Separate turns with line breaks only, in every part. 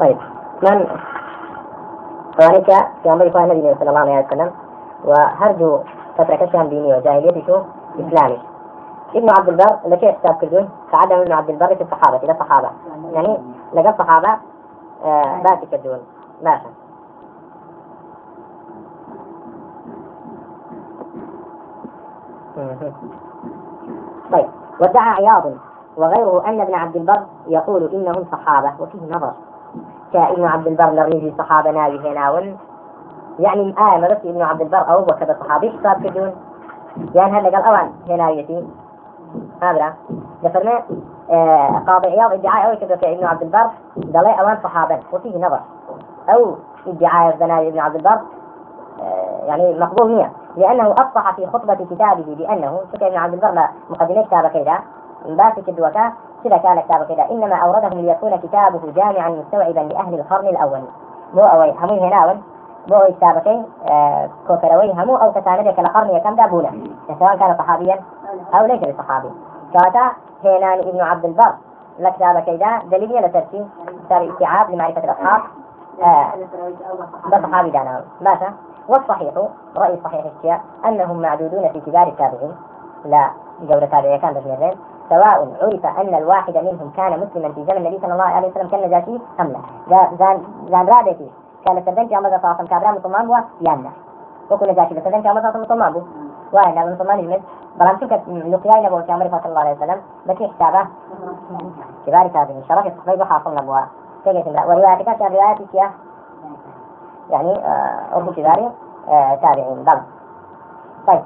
طيب. من أمر إخوان النبي صلى الله عليه وسلم. وهرجو فترة كشان ديني وجاهلية شو؟ إسلامي. ابن عبد البر لكي حساب كردون؟ كعدم ابن عبد البر في الصحابة إلى الصحابة. يعني لقى الصحابة آه كردون. ماشي طيب. وادعى عياض. وغيره أن ابن عبد البر يقول إنهم صحابة وفيه نظر. كابن عبد البر لرميزي صحابة ناوي هناون يعني آية مرسي ابن عبد البر أو وكذا صحابي حساب كدون يعني هذا قال أوان هنايتي هذا دفرنا آه قاضي عياض ادعاء أو كذا ابن عبد البر. دلي أوان صحابة؟ وفيه نظر. أو ادعاء الزناوي ابن عبد البر آه يعني مقبول مية لأنه أصح في خطبة كتابه بأنه شكا ابن عبد البر مقدمة كتابة كذا باسي كدوكا كذا كان كتابه كذا إنما أورده ليكون كتابه جامعا مستوعبا لأهل القرن الأول. مو أوي همون هناون مو أوي كتابتين آه كوكروي همو أو كتانبك لقرن يكم دابونا سواء كان صحابيا أو ليس بصحابي. كاتا هنان ابن عبد البر. لكتابة كذا دليل لترتيب صار استيعاب لمعرفة الأصحاب. آه بصحابي دانا. ماشا؟ والصحيح رأي صحيح الشيء أنهم معدودون في كبار التابعين. لا جودة تابعية كان بجنرين سواء عرف أن الواحد منهم كان مسلما في زمن النبي صلى الله عليه وسلم كالنجاشي أم لا؟ زان رادتي كان سردنك أمر صلى الله عليه وسلم هو يامنا. وكل نجاشي بسردنك أمر صلى مسلمان بو وأنا مسلمان يجمد بلان شوكت لقياي نبوة أمر صلى الله عليه وسلم. بكي حسابه. كبار تابعين شرف الصحيح حاصل نبوة تجد ورواياتك كان رواياتك يعني أرض كبار تابعين. بل طيب.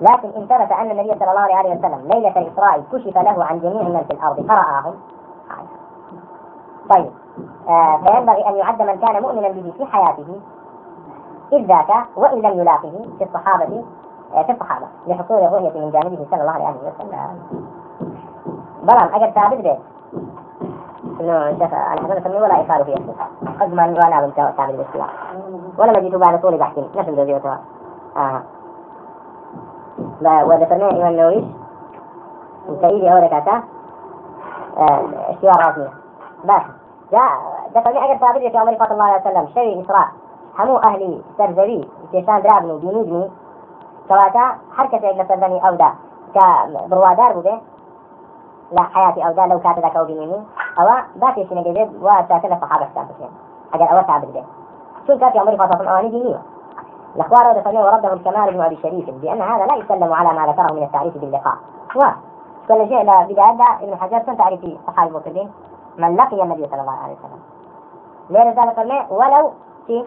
لكن إن ثبت أن النبي صلى الله عليه وسلم ليلة الإسراء كشف له عن جميع من في الأرض فرآهم. طيب آه فينبغي أن يعد من كان مؤمنا به في حياته إذ ذاك وإن لم يلاقه في الصحابة آه في الصحابة لحصول الرؤية من جانبه صلى الله عليه وسلم. بلان أجل ثابت به. إنه شيخ أنا حسن اسميه ولا يقال فيه. قد ما وأنا بنت ثابت بالاصطلاح ولا مجيت بعد طول بحث. نفس الذي آه. وذكرنا إمام النووي. سيدي أو ركعتا اشتوار راسمية باش جاء ذكرنا أجر ثابت في عمر صلى الله عليه وسلم. شوي إسراء. همو أهلي سرزوي تيشان درابني بينودني كواتا حركة إجنا سرزني أو دا. كبروادار بوده. لا حياتي أو لو كاتب ذاك أو باتي سنة جديد الصحابة السابقين أجر أو ثابت شو كاتي عمر صلى الله عليه وسلم؟ أواني دينية الأخبار ذكرنا ورده الكمال بن أبي شريف بأن هذا لا يسلم على ما ذكره من التعريف باللقاء. و كل شيء لا بداية ابن حجر كان تعريف صحابي المسلمين من لقي النبي صلى الله عليه وسلم. لأن ذلك قلنا ولو في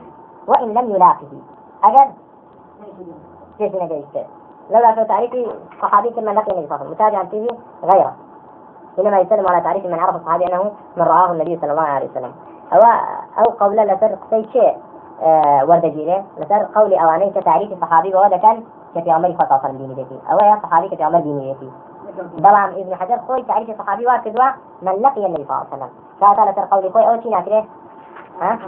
وإن لم يلاقه. أجل؟ كيف نجيش لولا في تعريف صحابي من لقي النبي صلى الله عليه وسلم. متابعا فيه غيره. إنما يسلم على تعريف من عرف الصحابي أنه من رآه النبي صلى الله عليه وسلم. أو أو قول لا فرق شيء. آه وردجيله لسر قولي أواني كتعريف الصحابي وهذا كان كفي عمر خطأ صلى ديني بيتي. أو يا صحابي كفي عمر ديني بيتي. بلام ابن حجر خوي تعريف الصحابي واكدوا من لقي النبي صلى الله عليه وسلم. كاتا لسر قولي خوي. أو شي ناكره. ها؟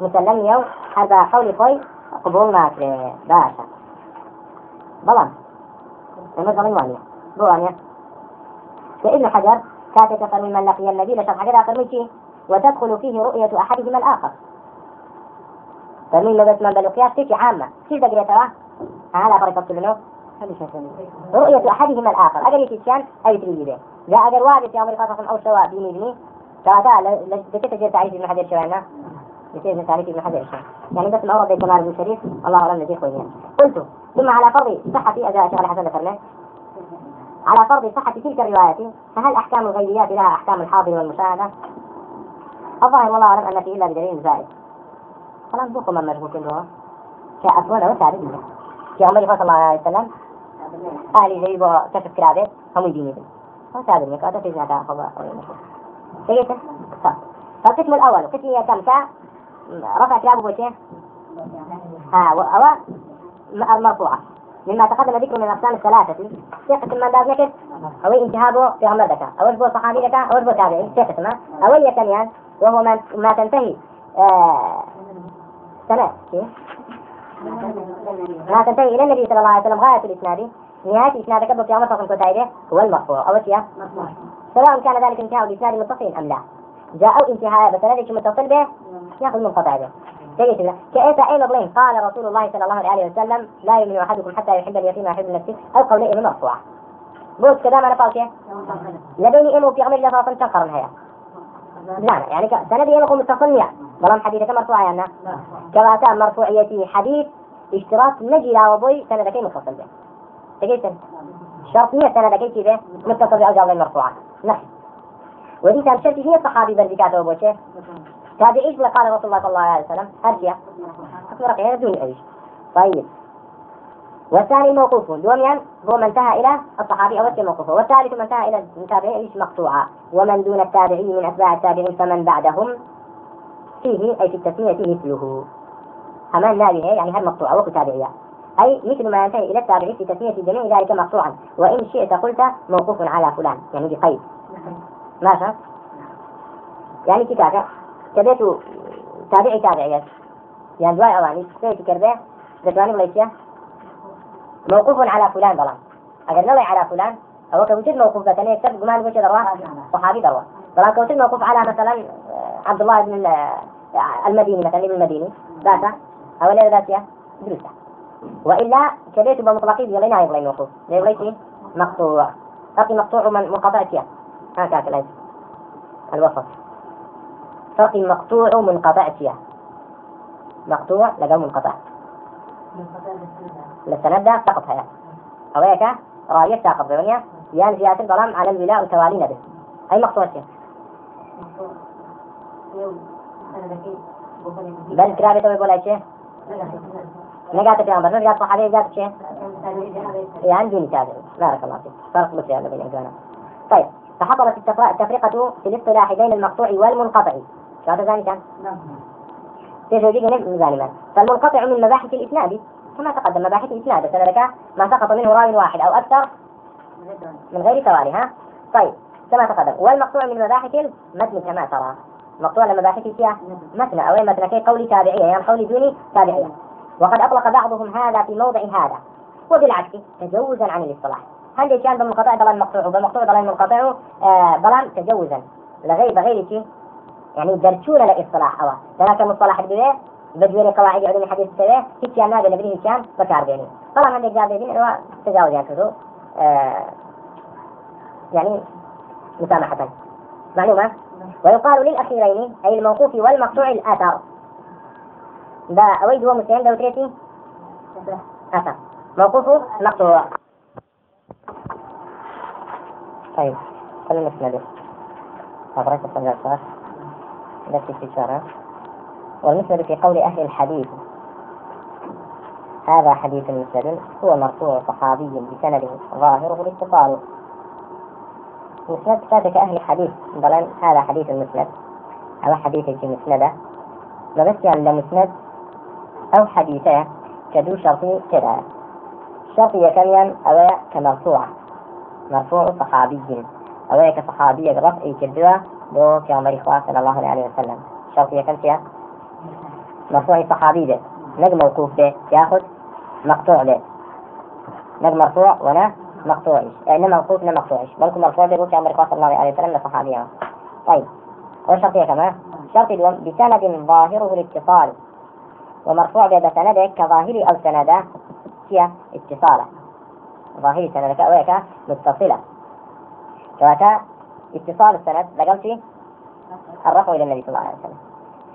مسلم يو هذا قولي خوي. قبول ناكره. باشا. بلام لما ظلم وانيا بو فابن حجر كاتب من لقي النبي لسر حجر أفرمي وتدخل فيه رؤية أحدهما الآخر. فمن لغة من بالقياس تيجي عامة. كيف تقريتها؟ هذا فرق السلنو رؤية أحدهما الآخر. أجر يتشان أي تريد به؟ لا أجر واحد في أمر خاصة أو سواء بيني بني كواتا لكي تجد تعريف ابن حجر شوينا لكي تعريف ابن حجر شوينا يعني بس الأورد كمال بن الله أعلم الذي خويا قلت ثم على فرض صحة أداء شغل حسن ذكرنا على فرض صحة تلك الروايات فهل أحكام الغيبيات لها أحكام الحاضر والمشاهدة؟ الظاهر والله أعلم أن في إلا بدليل زائد. خلاص بوكم من مجهول كله كأسوانا وتعرف منه في عمر صلى الله عليه وسلم. أهلي زي بو كشف كرابة هم يديني بي هو تعرف منك هذا في زيادة خبا سيئة فالقسم الأول. قسم كم؟ كا؟ رفع كرابه بوشي ها وأوا المرفوعة. مما تقدم ذكره من الأقسام الثلاثة. قسم من باب نكت أو انتهابه في عمر ذكا أو بو صحابي ذكا أو بو تابعي في قسمه. أو يكنيان وهو ما تنتهي. آه سنة ما تنتهي إلى النبي صلى الله عليه وسلم غاية الإسناد. نهاية إسناد كبر في عمر فقط كتايده هو المرفوع أو الشيء سواء كان ذلك انتهاء الإسناد متصل أم لا. جاء انتهاء بسندك متصل به يأخذ منقطع به. سيدنا كأيسا بلين قال رسول الله صلى الله عليه وسلم لا يؤمن أحدكم حتى يحب اليتيم ويحب نفسه أو قول إيه مرفوع. قلت كذا ما نفعل شيء؟ لديني إمو في عمر عليه وسلم هيا. لا يعني سندي إمو متصل مياه بلان حديثك مرفوع يعني كواتا مرفوعيتي حديث اشتراط نجي لا وضي سندكي متصل به. تجيت شرطية سندكي كذا متصل جاب مرفوعة. نعم. ودي كان شرطي هي الصحابي بردكاته وبوشه تابعيش قال رسول الله صلى الله عليه وسلم. أرجع. أخبرك هنا دون أيش طيب. والثاني موقوف دوميا هو من انتهى إلى الصحابي أو موقوفه والثالث من انتهى إلى التابعين إيش مقطوعا ومن دون التابعين من أتباع التابعين فمن بعدهم؟ فيه أي في التسمية مثله. أمان نابه يعني هل مقطوعة وقت تابعية؟ أي مثل ما ينتهي إلى التابعين في تسمية جميع ذلك مقطوعا. وإن شئت قلت موقوف على فلان يعني بقيد. ماشي؟ يعني كتابة. كبيتو تابعي تابعية. يعني دواي أواني. كبيتو كربه دتواني بليشيا موقوف على فلان بلان أجر نوي على فلان أو كوتر موقوف بتاني يكتب قمان بوش دروا صحابي دروا بلان كوتر موقوف على مثلا آه، عبد الله بن آه، المديني مثلا ابن المديني ذاته أو لا ذاتيا درسة وإلا كبيت بمطلقي بيغلينا يبغي موقوف. يبغي مقطوع. أقي مقطوع من منقطع فيها هكذا الوسط. فرق مقطوع ومنقطع فيها مقطوع لقى منقطع. للسند سقط هيا أو هيك راية ساقط بغنية. يعني زيادة الظلام على الولاء وتوالينا به. أي مقطوع فيها بل كرابة توي بولا شيء نقاط في أمر نقاط صحابي نقاط شيء يعني دوني تابع بارك الله فيك. فرق بس هذا بين طيب. فحصلت التفرقة في الاصطلاح بين المقطوع والمنقطع. هذا ثاني كان يجي ظالما فالمنقطع من مباحث الإسناد. كما تقدم مباحث الإسناد فذلك ما سقط منه راوي واحد أو أكثر من غير توالي ها؟ طيب كما تقدم والمقطوع من مباحث المتن كما ترى. مقطوع لمباحث فيها متن أو متن كي قولي تابعية يعني قولي دوني تابعية. وقد أطلق بعضهم هذا في موضع هذا. وبالعكس تجوزا عن الاصطلاح. هل كان بالمنقطع ضلال مقطوع؟ وبالمقطوع ضلال منقطع آه ضلال تجوزا. لغير بغير شيء. يعني درسونا لاصطلاح أوا ذلك مصطلح بيه بجوري قواعد علوم الحديث سوي هيك كان نادي نبني كان بكار بيني. طبعا عندك جاب بيني هو تجاوز يعني آه يعني مسامحة. معلومة؟ ويقال للأخيرين أي الموقوف والمقطوع الآثار. دا أويد هو مسلم دو تريتي أثر موقوف مقطوع. طيب خلينا نسنده أبرك الصلاة التي في شرع والمسند في قول أهل الحديث. هذا حديث مسند هو مرفوع صحابي بسند ظاهره الاتصال مسند ذاتك أهل الحديث. مثلا هذا حديث المسند أو حديث في مسندة. لبس عند مسند أو حديثة كدو شرطي كذا. شرطي كميا أو كمرفوع. مرفوع صحابي أو كصحابية رفعي كدوة. بو پیامبری خواه صلی الله عليه وسلم. شرط يكن فيها مرفوع صحابي به نق موقوف به ياخذ مقطوع به نق مرفوع ولا مقطوع يعني موقوف لا مقطوع بل مرفوع به پیامبری خواه صلى الله عليه وسلم لصحابيه طيب. وشرط كمان شرط بسند ظاهره الاتصال ومرفوع به بسند كظاهري أو سنده. فيها اتصاله. ظاهري سندك أو متصلة. كواتا اتصال السند لقلت الرفع إلى النبي صلى الله عليه وسلم.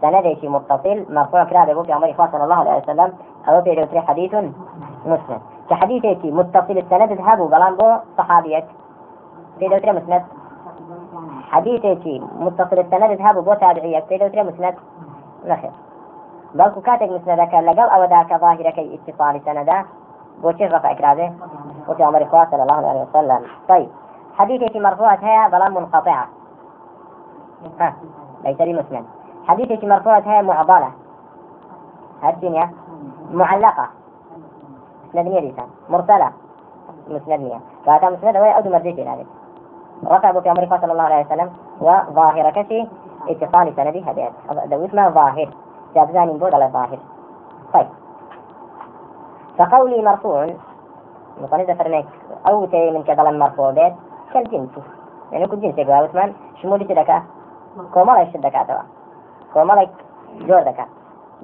سند شيء متصل مرفوع كلام أبو عمر إخوان صلى الله عليه وسلم. أو في دوتري حديث مسند. كحديث شيء متصل السند اذهبوا بلان بو صحابية في دوتري مسند. حديث شيء متصل السند اذهبوا بو تابعية في دوتري مسند. نخير. بل كاتك مسندك لقل أو ذاك ظاهرك اتصال سندا بو رفع كرابه وفي عمر صلى الله عليه وسلم. طيب. حديثك مرفوعة هي ظلام منقطعة. ها ليس بمسند حديثك مرفوعة هي معضلة. الدنيا معلقة. مسندنية لسان. مرسلة. مسندنية فهذا مسند هو يعود مرجيك ذلك ركب في أمر صلى الله عليه وسلم وظاهر كشي. اتصال سندها بهذا ذو اسمه ظاهر. جابزاني بود على ظاهر. طيب. فقولي مرفوع. مطلع فرميك. أو تي من كذا مرفوع بيت. كالجنس يعني كل جنس يقول عثمان شمولي تلك كومالك شدك عتوا كومالك جور دكا.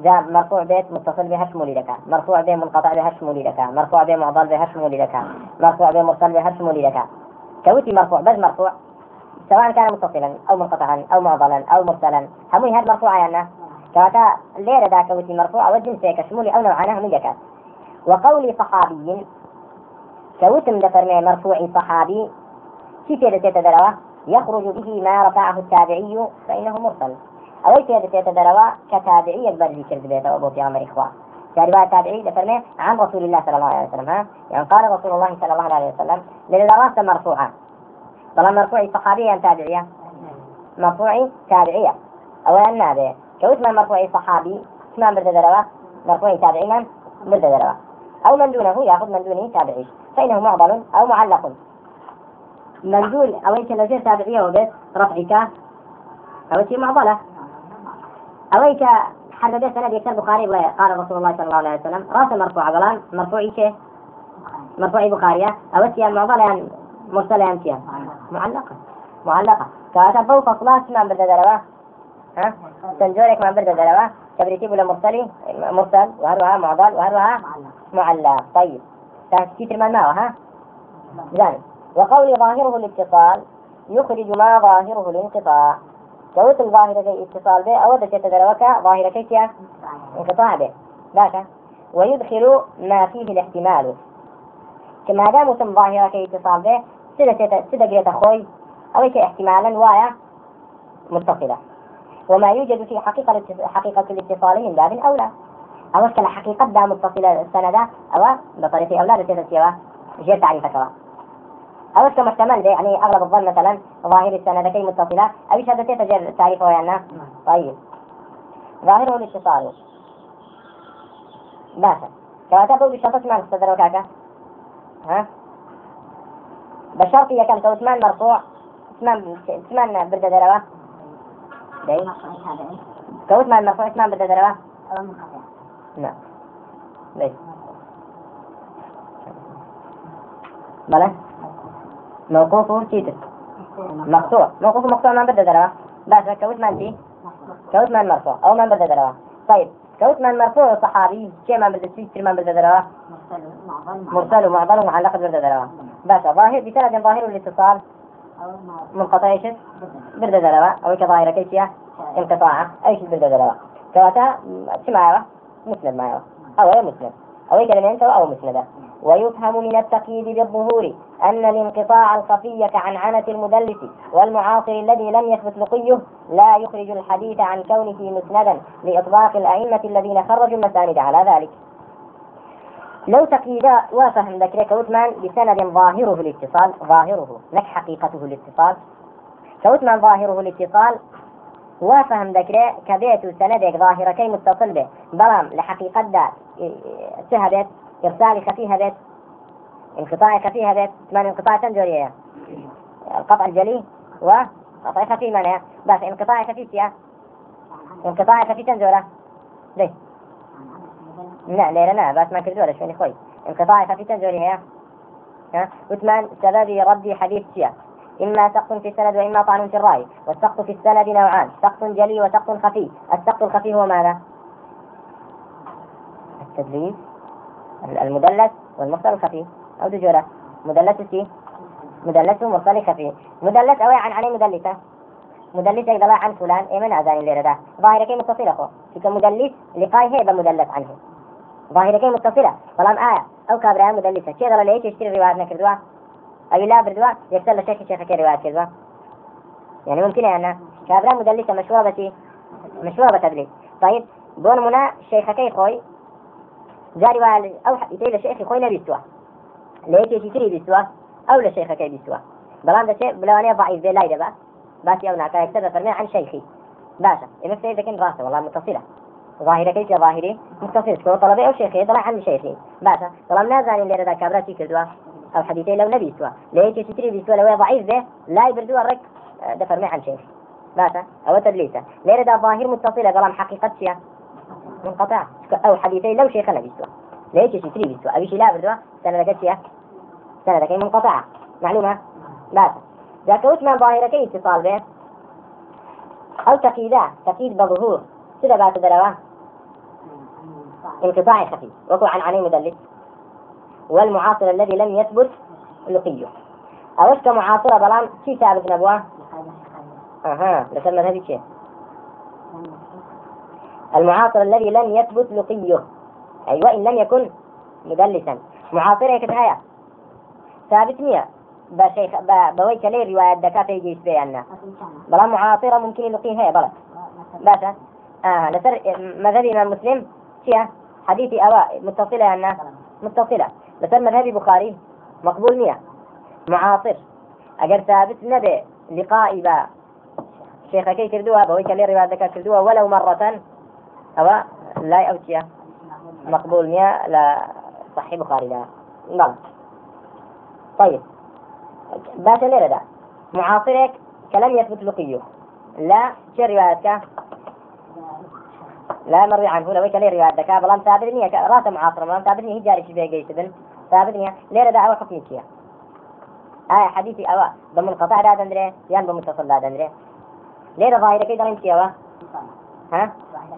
جاء مرفوع بيت متصل بها شمولي لك مرفوع به منقطع بها شمولي لك مرفوع به معضل بها شمولي لك مرفوع به مرسل بها شمولي لك كوتي مرفوع بس مرفوع. سواء كان متصلا أو منقطعا أو معضلا أو مرسلا. همي هاد مرفوع يعني كواتا ليرة دا كوتي مرفوع وجنس كشمولي أو نوعانه هم يكاد وقولي صحابي كوتم دفرمي مرفوع صحابي. في تيدا تيتا يخرج به ما رفعه التابعي فإنه مرسل. أو تيتا دروا كتابعي يكبر ذكر بيته أبو في عمر إخوان كرواية تابعي دفرمي عن رسول الله صلى الله عليه وسلم ها؟ يعني قال رسول الله صلى الله عليه وسلم للرأس مرفوعة. طالما مرفوعي صحابية تابعية؟ مرفوعي تابعية. أولا نابع. كوت من مرفوعي صحابي؟ اسمه برد دروا مرفوعي تابعي من؟ برد دروا أو من دونه يأخذ من دونه تابعي. فإنه معضل أو معلق. من دون أو لو جئت تابعية وبس رفعك أو أنت معضلة أو حدد سند يكتب البخاري قال رسول الله صلى الله عليه وسلم رأس مرفوع. عضلان مرفوعي كي؟ مرفوعي بخارية أو أنت معضلة يعني مرسلة أنت معلقة. معلقة. كاتبوا فصلات ما برد دروا ها؟ تنجورك ما برد دروا كبريتي ولا مرسلي؟ مرسل. وهروها معضل. وهروها معلق. طيب. تكتير ما ها؟ زين. وقول ظاهره الاتصال يخرج ما ظاهره الانقطاع. كوت الظاهرة كي اتصال به أو دكت دروك ظاهرة كي انقطاع به. ذاك ويدخل ما فيه الاحتمال. كما دام تم ظاهرة كي اتصال به سدة سدة خوي أو احتمالا وايا متصلة. وما يوجد في حقيقة حقيقة الاتصال من باب أولى. أو كلا حقيقة دا متصلة السنة أو بطريقة أولى بتتسيوا جير تعريفك. أو محتمل يعني أغلب الظن مثلا ظاهر السندتين متصلة. أو شهادتين تجر تعريفه يعني طيب. ظاهره الاتصال باشا كما تقول بشرط ما نستدر وكاكا ها؟ بشرط كان كوثمان مرفوع. اسمان اسمان برد دروا. دي كوثمان مرفوع اسمان برد دروا. نعم. ليش؟ بلى. موقوفه تيتر مقطوع موقوف مقطوع ما بدأ دروا. بس كوت من دي كوت من مرفوع. أو من بدأ دروا. طيب كوت من مرفوع صحابي شيء ما بدأ تيتر ما بدأ دروا. مرسل ومعضل ومعلق بدأ دروا. بس ظاهر بسند ظاهر الاتصال. منقطع إيش بدأ دروا. أو كظاهرة كيسية انقطاع. إيش بدأ دروا. كواتا شو مسند معه أو مسند. أو كلمة أو مسندة. ويفهم من التقييد بالظهور أن الانقطاع الخفي كعنعنة المدلس والمعاصر الذي لم يثبت لقيه لا يخرج الحديث عن كونه مسندا لإطلاق الأئمة الذين خرجوا المساند على ذلك. لو تقييد وفهم ذكرك كوتمان بسند ظاهره الاتصال ظاهره لك حقيقته الاتصال كوتمان ظاهره الاتصال وفهم ذكره كبيت سندك ظاهرة كي متصل به بلام لحقيقة دا شهدت إرسال خفيها بيت انقطاع خفيها بيت من انقطاع تنجورية القطع الجلي وقطع خفي معناها بس انقطاع خفي فيها انقطاع خفي تنجورة ليه؟ لا لا لا بس ما كردوها شوي خوي. انقطاع خفي تنجورية ها؟ وثمان سبب رد حديث شيا إما سقط في السند وإما طعن في الرأي. والسقط في السند نوعان. سقط جلي وسقط خفي. السقط الخفي هو ماذا؟ التدليس. المدلس والمرسل الخفي. أو دجورة مدلس سي مدلس ومرسل خفي مدلس أو عن عليه مدلسة. مدلس إذا عن فلان. إيه من أذان اللي رده ظاهرة كي متصلة خو فيك مدلس لقاي هي بمدلس عنه. ظاهرة كي متصلة. طالما آية. أو كابرها مدلسة. شيء ضل ليش يشتري روايات نكردوا أو لا بردوا يكسر لشيخ شيخ كي روايات كردوا يعني ممكن يعني كابرها مدلسة مشهورة بتي مشهورة بتدليس طيب بون منا شيخ كي خوي جاري وال أو يتيل الشيخ خوي نبي سوا ليك يشتري بسوا أو لشيخ كي بسوا بلان ده شيء بلوانية ضعيف بلا يدبا. بس يونا كا يكتب فرمي عن شيخي. باشا إذا سيد لكن راسة والله متصلة. ظاهرة كيف ظاهري؟ متصل شكو طلبي أو شيخي طلع عن شيخي. باشا طلب نازل اللي ردا كابرا شي كردوا. أو حديثي لو نبي سوا ليك يشتري بسوا لو ضعيف به لا يبردوا الرك ده فرمي عن شيخ باشا أو تدليسة. ليه ده ظاهر متصلة بلان حقيقة شيء. منقطع. أو حديثي لو شيخنا بيسوا ليش يشتري بيسوا أبي شيء لا بردوا سنة كتيا سنة كي منقطعة معلومة؟ لا ذاك وش من ظاهرة كي اتصال به؟ أو تقييدا تقييد بظهور. سيدا بات دروا انقطاع خفيف. وكو عن عني مدلس والمعاصر الذي لم يثبت لقيه. أوش كمعاصرة؟ بلان. شي ثابت نبوة؟ أها. لكن مذهبي شيء. المعاصر الذي لم يثبت لقيه أي وإن لم يكن مدلسا. معاصرة كتايا ثابت مية. بشيخ بويك لي رواية دكاتة يجي بيانا بلا معاصرة ممكن يلقيه هي بلا باشا آه لسر مذهب الإمام مسلم. شيء. حديثي أواء متصلة أنا متصلة. لسر مذهب بخاري. مقبول مية. معاصر. أجر ثابت نبي. لقائي با. شيخەکەی کردووە بەوەی کە لێ ڕێوادەکە کردووە وەلو مەڕەتەن ئەوە لای ئەو چییە مقبول نییە لە صحیح بخاریدا بەڵ طيب. باشە لێرەدا معاصرێک کە لم يثبت لقيه. لا شي روايتك لا مروي عنه لو كان رواية دكا بلام ثابت نية رأس معاصر بلام ثابت نية. جاري شبه جيسدن ثابت نية. ليرة دا أو حكم كيا؟ آية حديثي أوا بمنقطع دا دندري يان بمتصل دا دندري. ليه ظاهرة كي دارين كيوا ها؟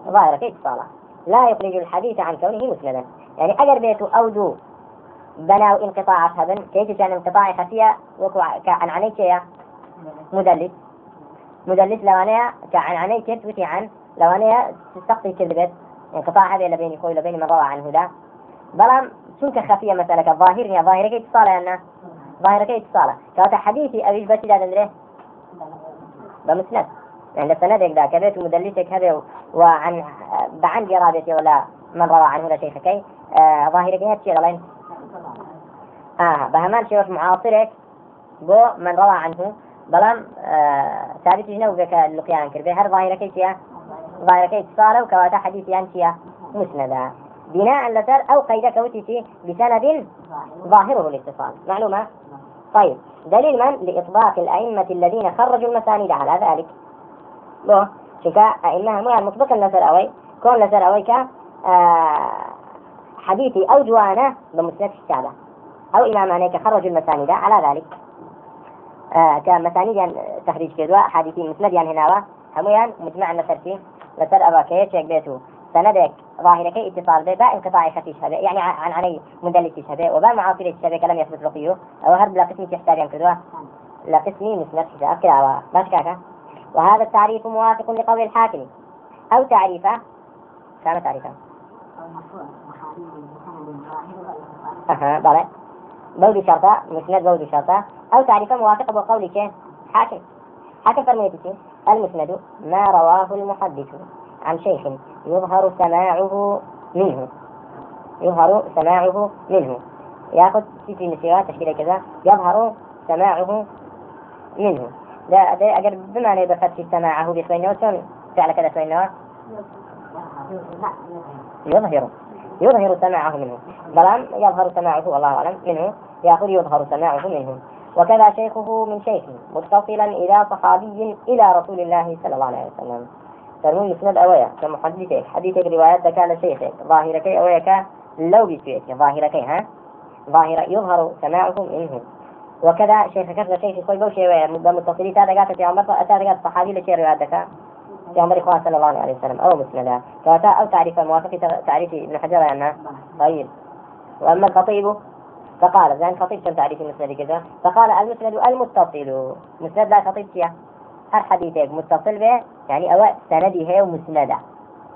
ظاهرة كي اتصالة لا يخرج الحديث عن كونه مسندا. يعني أجر بيته أودو بناو انقطاع هبن كيف كان انقطاع خفية؟ وكو كعن عني يا مدلس. مدلس لو أنا كعن عني تثبتي عن لو أنا تستقطي كذبت انقطاع هذا لبيني خوي لبيني ما روى عنه ده بلام سنك خفية مثلا ظاهر يا ظاهرة كي اتصالة أنا؟ ظاهرة كي اتصالة كواتا حديثي أبيش بس لا بمسند. يعني سندك ذا كبيت مدلسك هذا وعن بعن قرابتي ولا من روى عنه ولا شيخ كي آه ظاهرك هات شيء غلين آه بهمان شيخ معاصرك بو من روى عنه بلام آه ثابت جنو بك اللقيان كربي. هر ظاهرك شيء؟ ظاهرك اتصاله وكواتا حديث شيء؟ مسندا. بناء لسر أو قيدك وتيتي بسند ظاهره الاتصال معلومة؟ طيب. دليل من؟ لإطباق الأئمة الذين خرجوا المسانيد على ذلك. چونکە ئەئمە هەمویان مطبقن لەسەر ئەوەی کۆن لەسەر ئەوەی کە حديثي أو جوانا بمسند الشعبة. أو إماماني كخرج المسانيد على ذلك. آه كمسانيد يعني تخريج كدوا حديثي مسند يعني هنا هميان مجمع لسرتي لسر أبا كيش بيتو. سندك ظاهرك اتصال به با انقطاع خفيف هذا يعني عن علي مدلس هذا وبا معاصر الشبه لم يثبت رقيه. أو هرب لا قسمي تحتاج كدوا. لا قسمي مسند حساب كده باش كاكا وهذا التعريف موافق لقول الحاكم. أو تعريفه. كان تعريفه. أها بلى. بودي شرطة مسند بودي شرطة. أو تعريفه موافق بقول حاكم. حاكم فرميتك المسند ما رواه المحدث. عن شيخ يظهر سماعه منه. يظهر سماعه منه. ياخذ في نسيوات تشكيل كذا. يظهر سماعه منه. ده ده بما لا بفتح سماعه بخوينه شلون فعل كذا خوينه يظهر يظهر سماعه منه. بلان يظهر سماعه والله أعلم منه. يأخذ يظهر سماعه منه. وكذا شيخه من شيخ متصلا إلى صحابي إلى رسول الله صلى الله عليه وسلم. فرمون مسند أويا كمحدثك حديثك. روايات كان شيخك. ظاهرك أويا لو بيتك ظاهرك ها؟ ظاهر يظهر سماعه منه. وكذا شيخ كذا شيخ خوي بوشي متصلي تا دقات في عمر تا دقات صحابي لشي رواياتك في عمر إخوان صلى الله عليه وسلم. أو مسندا فتا أو تعريف موافق تعريف ابن حجر يعني طيب. وأما الخطيب فقال يعني خطيب كم تعريف المسند كذا؟ فقال المسند المتصل. مسند لا خطيب فيها هر حديثك متصل به يعني أو سندي هي ومسندة.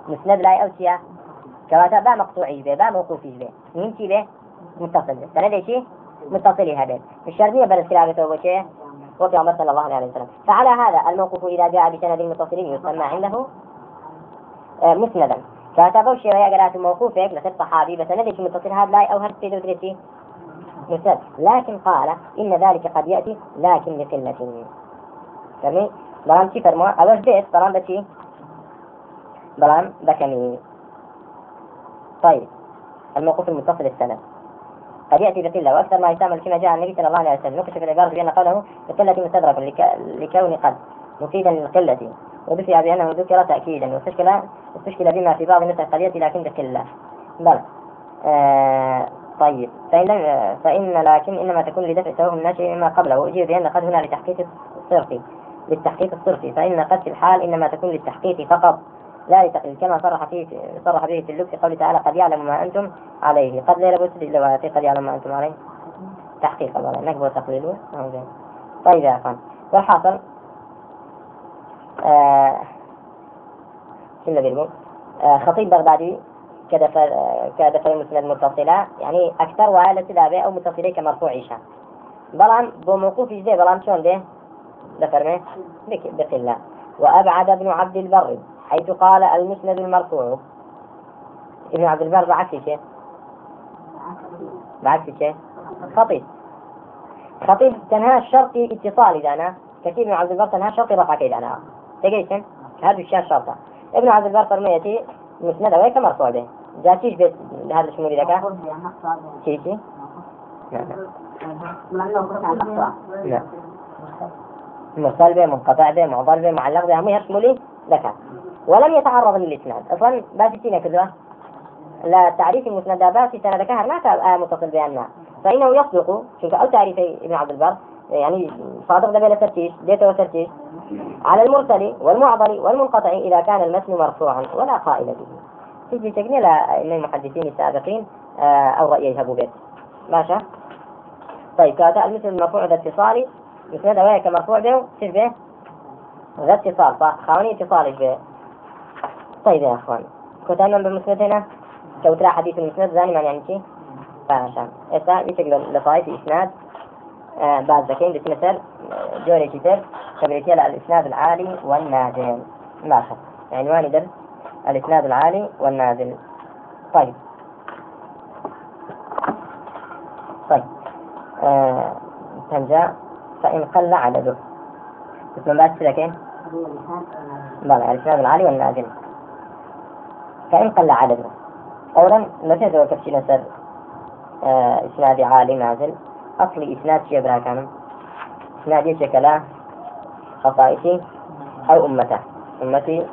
مسند لا أو شيء. كواتا با مقطوعي به با موقوفي به. من به؟ متصل به. سند شيء متصل هذا الشرطية بل الخلافة وشيء وفي عمر صلى الله عليه وسلم. فعلى هذا الموقوف إذا جاء بسند متصل يسمى عنده آه، مسندا. كاتبوا شيء قرأت موقوفك لخد صحابي بسندك متصل؟ هذا لا أو هرب في مسند. لكن قال إن ذلك قد يأتي لكن لقلة. فهمي بلان چی فرموا اوش بيت؟ بلان بچی بلان بكمي طيب. الموقوف المتصل السند. قد يأتي بقلة وأكثر ما يستعمل فيما جاء النبي صلى الله عليه وسلم نكشف العبارة بأن قوله بقلة مستدرك لكون قد مفيدا للقلة ودفع بأنه ذكر تأكيدا واستشكل استشكل بما في بعض قد يأتي لكن بقلة بل آه طيب. فإن فإن لكن إنما تكون لدفع توهم الناشئ مما قبله وأجيب بأن قد هنا لتحقيق الصرف للتحقيق الصرفي. فإن قد في الحال إنما تكون للتحقيق فقط. لا لتقليل كما صرح فيه صرح به في اللب في قوله تعالى قد يعلم ما أنتم عليه. قد لا يلبس لو قد يعلم ما أنتم عليه. تحقيق الله نكبر تقليله طيب يا أخوان. والحاصل آه شو اللي آه خطيب بغدادي كدفع كدفع المسند متصلة يعني أكثر وعلى سلابة أو متصلة كمرفوع عيشة. بلان بموقوف جدي بلان شون ده؟ ذكرنا بقلة. وأبعد ابن عبد البر. حيث قال المسند المرفوع. ابن عبد البر بعكس شيء. بعكس شيء. خطيب. خطيب تنهى الشرطي اتصالي أنا كثير من عبد البر تنهى الشرطي رفع كيد أنا. تجيسن هذا الشيء الشرطة ابن عبد البر فرميتي مسند ويك مرفوع به. جاتيش بيت هذا الشمول ذاك شيء شيء لا مرسل به منقطع به معضل به معلق به هم يشملي لك. ولم يتعرض للإسناد. أصلا باسي كذا لا تعريف المسند باسي سند كهر ما آه متصل بأنها فإنه يصدق شوف أو تعريف ابن عبد البر يعني صادق ده بلا ترتيش ديته وترتيش على المرسل والمعضل والمنقطع إذا كان المتن مرفوعا ولا قائل به. تجي تقني المحدثين السابقين آه، أو رأي يذهبوا به. ماشي؟ طيب كاتا المثل المرفوع ذا اتصالي مسند وياك مرفوع به شوف به. ذا اتصال صح؟ خاوني اتصالي به؟ طيب يا أخوان. كنت أنا بالمسند هنا. كوترا حديث المسند زاني معنى يعني شي فاشا إسا يشكل لطائف إسناد آه بعد ذكين بس مثل جوري كتير كبريتي الإسناد العالي والنازل. ماشي عنوان درس الإسناد العالي والنازل. طيب. طيب. آه تنجا. فإن قل عدده اسم بعد كده بلى الإسناد العالي والنازل. فإن قل عدده أولا متى ذو كفشي نسر آه عالي نازل. أصلي إسناد شيء برا كان إسناد شكلا خصائصي أو أمته. أمتي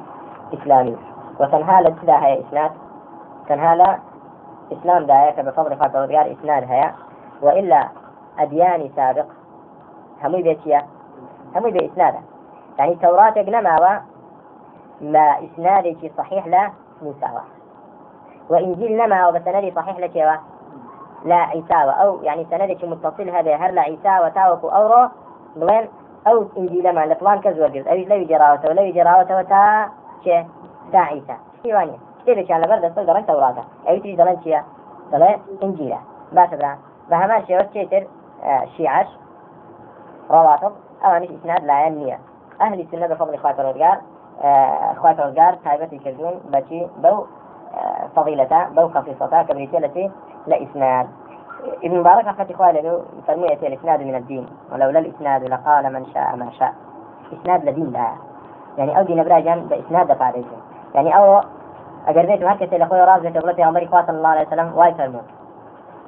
إسلامي. وتنها لتدا هي إسناد. تنها لا إسلام دايك بفضل ريال إسناد هيا وإلا أديان سابق. همي بيتيا همي بإسناده يعني التوراة نما ما إسنادك صحيح لا موسى وإنجيل نما وبسندي صحيح لك لا عيسى أو يعني سندك متصل هذا هر لا عيسى وتاوك أورو بلين أو إنجيل ما لفلان كزور أو لا يجراوته ولا يجراوته وتا شيء تا عيسى. شيوانية كيف كان لبرد الصدر دلن توراته أو تري دلن شيا دلن إنجيلا باش برا بهمان شيء وشيتر آه شيعش رواتب. أوانش إسناد لا ينمية أهل السنة بفضل إخوات الرجال. الرجال تايبة يكردون بشي بو آه فضيلة بو خصيصة كبريتي التي لا إسناد. ابن مبارك أخذت إخواني له فرمية الإسناد من الدين. ولولا الإسناد لقال من شاء ما شاء. إسناد لدين لا. يعني أو دين براجان بإسناد دفع يعني أو أجر بيت هكذا إلى أخوي راز بيت أغلطي عمري صلى الله عليه وسلم واي فرمون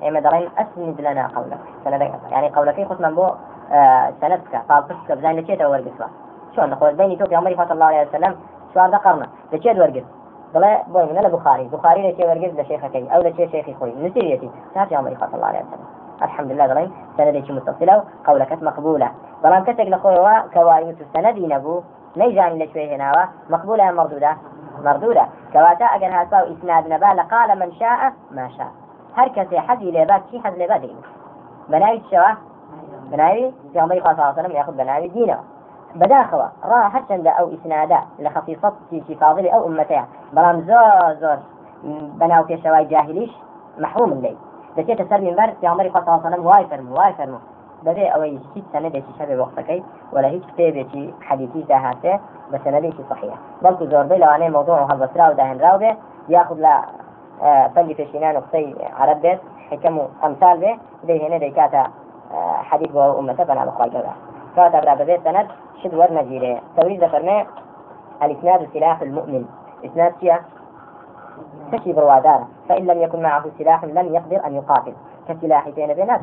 أي مدرين أسند لنا قولك. سندك. يعني قولك خصنا بو آه سندك. طالبك بزين لكيت أو ورقص شو أنا قول بيني توفي عمري صلى الله عليه وسلم شو هذا قرنا لكيت ورقص ضلا بوي من البخاري بخاري. لكي ورقص لشيخك أو لكي شيخي خوي نسيريتي. تاتي عمري صلى الله عليه وسلم. الحمد لله ضلين سندك متصلة قولك مقبولة. ضلان كتك لخوي كوارث السند نبو. نيجاني لشوي هنا مقبولة مردودة؟ مردودة. كواتا أجر هاسا إسناد نبا لقال من شاء ما شاء. هر كسي حدي لبات شي حد لبات دين بناوي الشوا بناوي؟ في عمر صلى الله عليه بداخوا راه حتى أو إسنادا لخصيصة شي فاضل أو أمتها. بلام زور زور. بناو في شواي جاهليش محروم الليل. دەچێتە سەر منبەر پیامەری خوا صلی الله عليه وسلم وای فەرمو وای فەرمو بەبێ ئەوەی هیچ سەنەدێکی شەبێ وەختەکەی ولا هیچ کتێبێکی حەدیثی داهاتێ بە سەنەدێکی صحیح بەڵکو زۆربەی لەوانەیە موضوع هەڵبەسرا و داهێنراو بێ یاخود لە فەنی پێشینان و قسەی عرب بێت حکەم و ئەمثال بێ دەیهێنێ دەیکاتە حەدیث بۆ ئومەتە بەنا بەخوای گەورە کاتە برا بەبێت سەنەد شد وەرنەگیرێ تەوریز دەفەرمێ الإسناد سلاح المؤمن. إسناد شيء تشي بروادارة فإن لم يكن معه سلاح لم يقدر أن يقاتل. كسلاح بين بينات